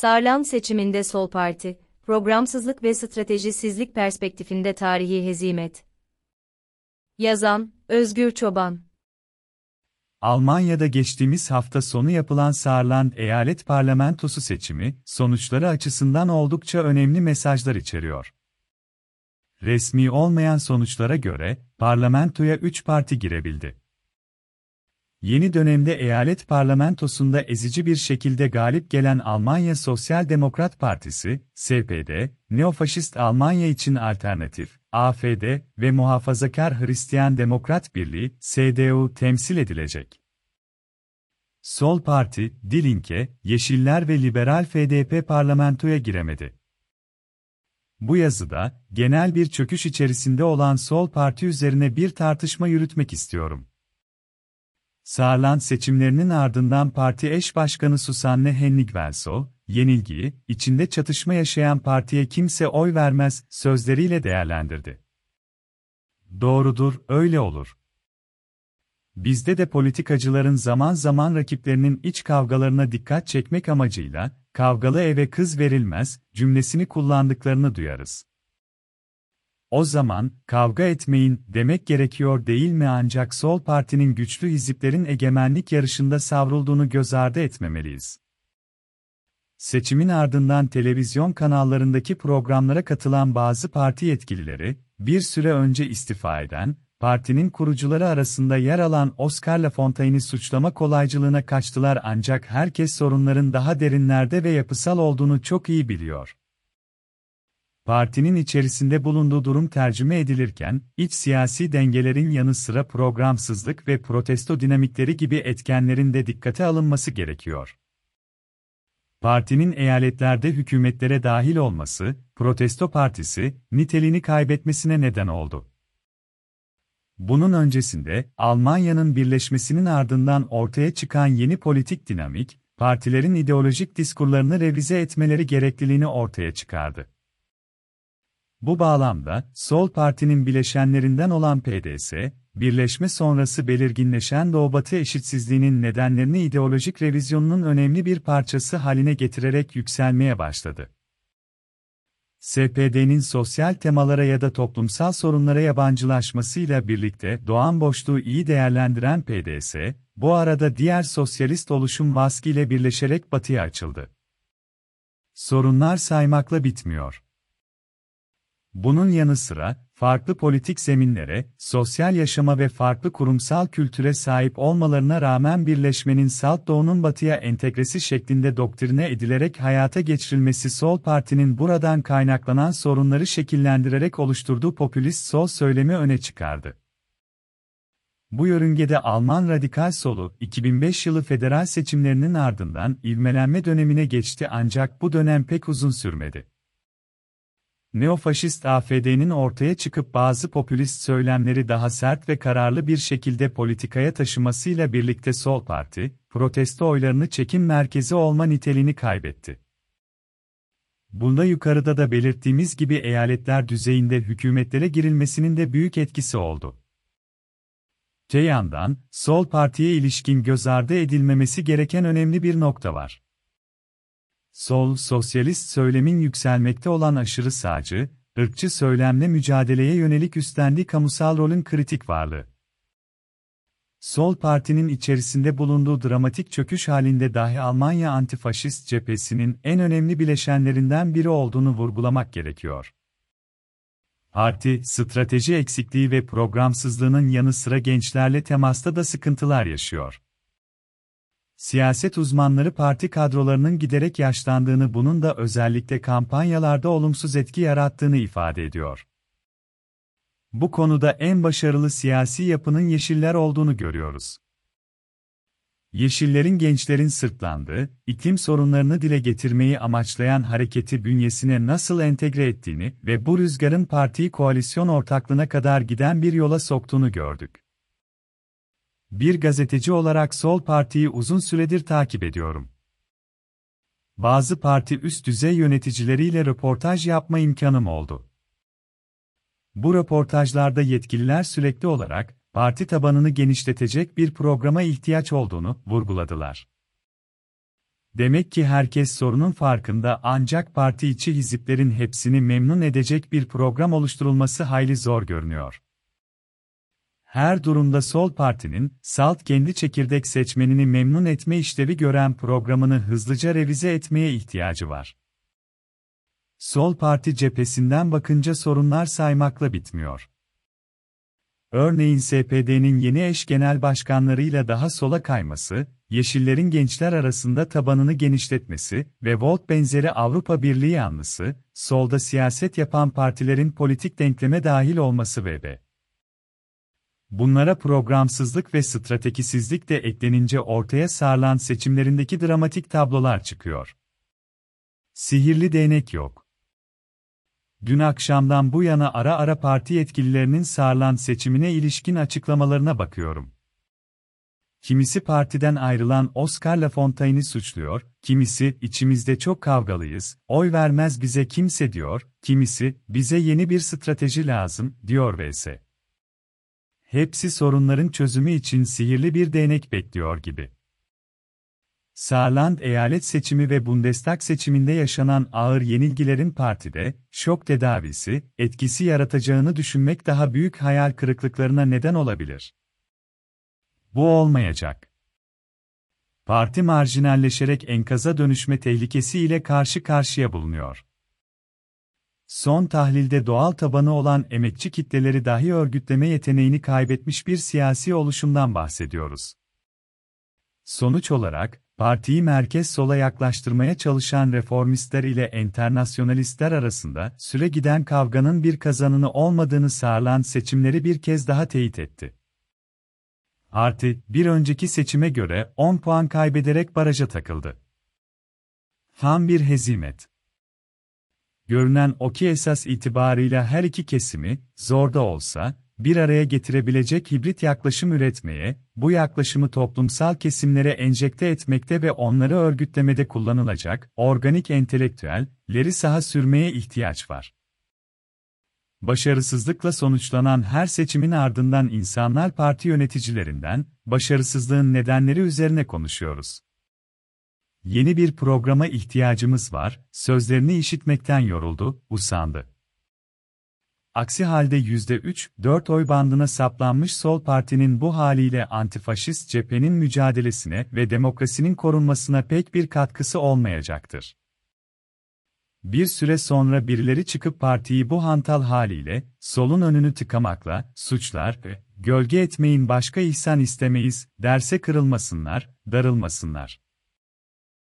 Sarlan seçiminde Sol Parti, programsızlık ve stratejisizlik perspektifinde tarihi hezimet. Yazan, Özgür Çoban Almanya'da geçtiğimiz hafta sonu yapılan Saarland eyalet parlamentosu seçimi, sonuçları açısından oldukça önemli mesajlar içeriyor. Resmi olmayan sonuçlara göre, parlamentoya 3 parti girebildi. Yeni dönemde eyalet parlamentosunda ezici bir şekilde galip gelen Almanya Sosyal Demokrat Partisi, SPD, Neofaşist Almanya için Alternatif, AFD ve Muhafazakar Hristiyan Demokrat Birliği, CDU temsil edilecek. Sol Parti, Dilinke, Yeşiller ve Liberal FDP parlamentoya giremedi. Bu yazıda, genel bir çöküş içerisinde olan Sol Parti üzerine bir tartışma yürütmek istiyorum. Saarland seçimlerinin ardından parti eş başkanı Susanne Hennig-Welsow, yenilgiyi, içinde çatışma yaşayan partiye kimse oy vermez, sözleriyle değerlendirdi. Doğrudur, öyle olur. Bizde de politikacıların zaman zaman rakiplerinin iç kavgalarına dikkat çekmek amacıyla, kavgalı eve kız verilmez, cümlesini kullandıklarını duyarız. O zaman, kavga etmeyin, demek gerekiyor değil mi ancak sol partinin güçlü hiziplerin egemenlik yarışında savrulduğunu göz ardı etmemeliyiz. Seçimin ardından televizyon kanallarındaki programlara katılan bazı parti yetkilileri, bir süre önce istifa eden, partinin kurucuları arasında yer alan Oscar Lafontaine'i suçlama kolaycılığına kaçtılar ancak herkes sorunların daha derinlerde ve yapısal olduğunu çok iyi biliyor. Partinin içerisinde bulunduğu durum tercüme edilirken, iç siyasi dengelerin yanı sıra programsızlık ve protesto dinamikleri gibi etkenlerin de dikkate alınması gerekiyor. Partinin eyaletlerde hükümetlere dahil olması, protesto partisi, niteliğini kaybetmesine neden oldu. Bunun öncesinde, Almanya'nın birleşmesinin ardından ortaya çıkan yeni politik dinamik, partilerin ideolojik diskurlarını revize etmeleri gerekliliğini ortaya çıkardı. Bu bağlamda, Sol Parti'nin bileşenlerinden olan PDS, birleşme sonrası belirginleşen Doğu-Batı eşitsizliğinin nedenlerini ideolojik revizyonunun önemli bir parçası haline getirerek yükselmeye başladı. SPD'nin sosyal temalara ya da toplumsal sorunlara yabancılaşmasıyla birlikte doğan boşluğu iyi değerlendiren PDS, bu arada diğer sosyalist oluşum Vaski ile birleşerek batıya açıldı. Sorunlar saymakla bitmiyor. Bunun yanı sıra, farklı politik zeminlere, sosyal yaşama ve farklı kurumsal kültüre sahip olmalarına rağmen birleşmenin Salt Doğu'nun batıya entegresi şeklinde doktrine edilerek hayata geçirilmesi Sol Parti'nin buradan kaynaklanan sorunları şekillendirerek oluşturduğu popülist sol söylemi öne çıkardı. Bu yörüngede Alman radikal solu, 2005 yılı federal seçimlerinin ardından ivmelenme dönemine geçti ancak bu dönem pek uzun sürmedi. Neofaşist AFD'nin ortaya çıkıp bazı popülist söylemleri daha sert ve kararlı bir şekilde politikaya taşımasıyla birlikte Sol Parti, protesto oylarını çekim merkezi olma niteliğini kaybetti. Bunda yukarıda da belirttiğimiz gibi eyaletler düzeyinde hükümetlere girilmesinin de büyük etkisi oldu. Te yandan, Sol Parti'ye ilişkin göz ardı edilmemesi gereken önemli bir nokta var. Sol, sosyalist söylemin yükselmekte olan aşırı sağcı, ırkçı söylemle mücadeleye yönelik üstlendiği kamusal rolün kritik varlığı. Sol partinin içerisinde bulunduğu dramatik çöküş halinde dahi Almanya antifaşist cephesinin en önemli bileşenlerinden biri olduğunu vurgulamak gerekiyor. Parti, strateji eksikliği ve programsızlığının yanı sıra gençlerle temasta da sıkıntılar yaşıyor. Siyaset uzmanları parti kadrolarının giderek yaşlandığını bunun da özellikle kampanyalarda olumsuz etki yarattığını ifade ediyor. Bu konuda en başarılı siyasi yapının Yeşiller olduğunu görüyoruz. Yeşillerin gençlerin sırtlandığı, iklim sorunlarını dile getirmeyi amaçlayan hareketi bünyesine nasıl entegre ettiğini ve bu rüzgarın partiyi koalisyon ortaklığına kadar giden bir yola soktuğunu gördük. Bir gazeteci olarak Sol Parti'yi uzun süredir takip ediyorum. Bazı parti üst düzey yöneticileriyle röportaj yapma imkanım oldu. Bu röportajlarda yetkililer sürekli olarak parti tabanını genişletecek bir programa ihtiyaç olduğunu vurguladılar. demek ki herkes sorunun farkında ancak parti içi hiziplerin hepsini memnun edecek bir program oluşturulması hayli zor görünüyor. Her durumda sol partinin, salt kendi çekirdek seçmenini memnun etme işlevi gören programını hızlıca revize etmeye ihtiyacı var. Sol parti cephesinden bakınca sorunlar saymakla bitmiyor. Örneğin SPD'nin yeni eş genel başkanlarıyla daha sola kayması, Yeşillerin gençler arasında tabanını genişletmesi ve Volt benzeri Avrupa Birliği yanlısı, solda siyaset yapan partilerin politik denkleme dahil olması ve. Bunlara programsızlık ve stratejisizlik de eklenince ortaya sarılan seçimlerindeki dramatik tablolar çıkıyor. Sihirli değnek yok. Dün akşamdan bu yana ara ara parti yetkililerinin sarılan seçimine ilişkin açıklamalarına bakıyorum. Kimisi partiden ayrılan Oscar Lafontaine'i suçluyor, kimisi içimizde çok kavgalıyız, oy vermez bize kimse diyor, kimisi bize yeni bir strateji lazım diyor vs. Hepsi sorunların çözümü için sihirli bir değnek bekliyor gibi. Saarland eyalet seçimi ve Bundestag seçiminde yaşanan ağır yenilgilerin partide, şok tedavisi, etkisi yaratacağını düşünmek daha büyük hayal kırıklıklarına neden olabilir. Bu olmayacak. Parti marjinalleşerek enkaza dönüşme tehlikesi ile karşı karşıya bulunuyor. Son tahlilde doğal tabanı olan emekçi kitleleri dahi örgütleme yeteneğini kaybetmiş bir siyasi oluşumdan bahsediyoruz. Sonuç olarak, partiyi merkez sola yaklaştırmaya çalışan reformistler ile enternasyonalistler arasında süre giden kavganın bir kazanını olmadığını sağlayan seçimleri bir kez daha teyit etti. Artı, bir önceki seçime göre 10 puan kaybederek baraja takıldı. Tam bir hezimet. Görünen o ki esas itibarıyla her iki kesimi, zor da olsa, bir araya getirebilecek hibrit yaklaşım üretmeye, bu yaklaşımı toplumsal kesimlere enjekte etmekte ve onları örgütlemede kullanılacak, organik entelektüelleri saha sürmeye ihtiyaç var. Başarısızlıkla sonuçlanan her seçimin ardından insanlar parti yöneticilerinden, başarısızlığın nedenleri üzerine konuşuyoruz. Yeni bir programa ihtiyacımız var, sözlerini işitmekten yoruldu, usandı. Aksi halde %3-4 oy bandına saplanmış sol partinin bu haliyle antifaşist cephenin mücadelesine ve demokrasinin korunmasına pek bir katkısı olmayacaktır. Bir süre sonra birileri çıkıp partiyi bu hantal haliyle, solun önünü tıkamakla, suçlar ve gölge etmeyin başka ihsan istemeyiz, derse kırılmasınlar, darılmasınlar.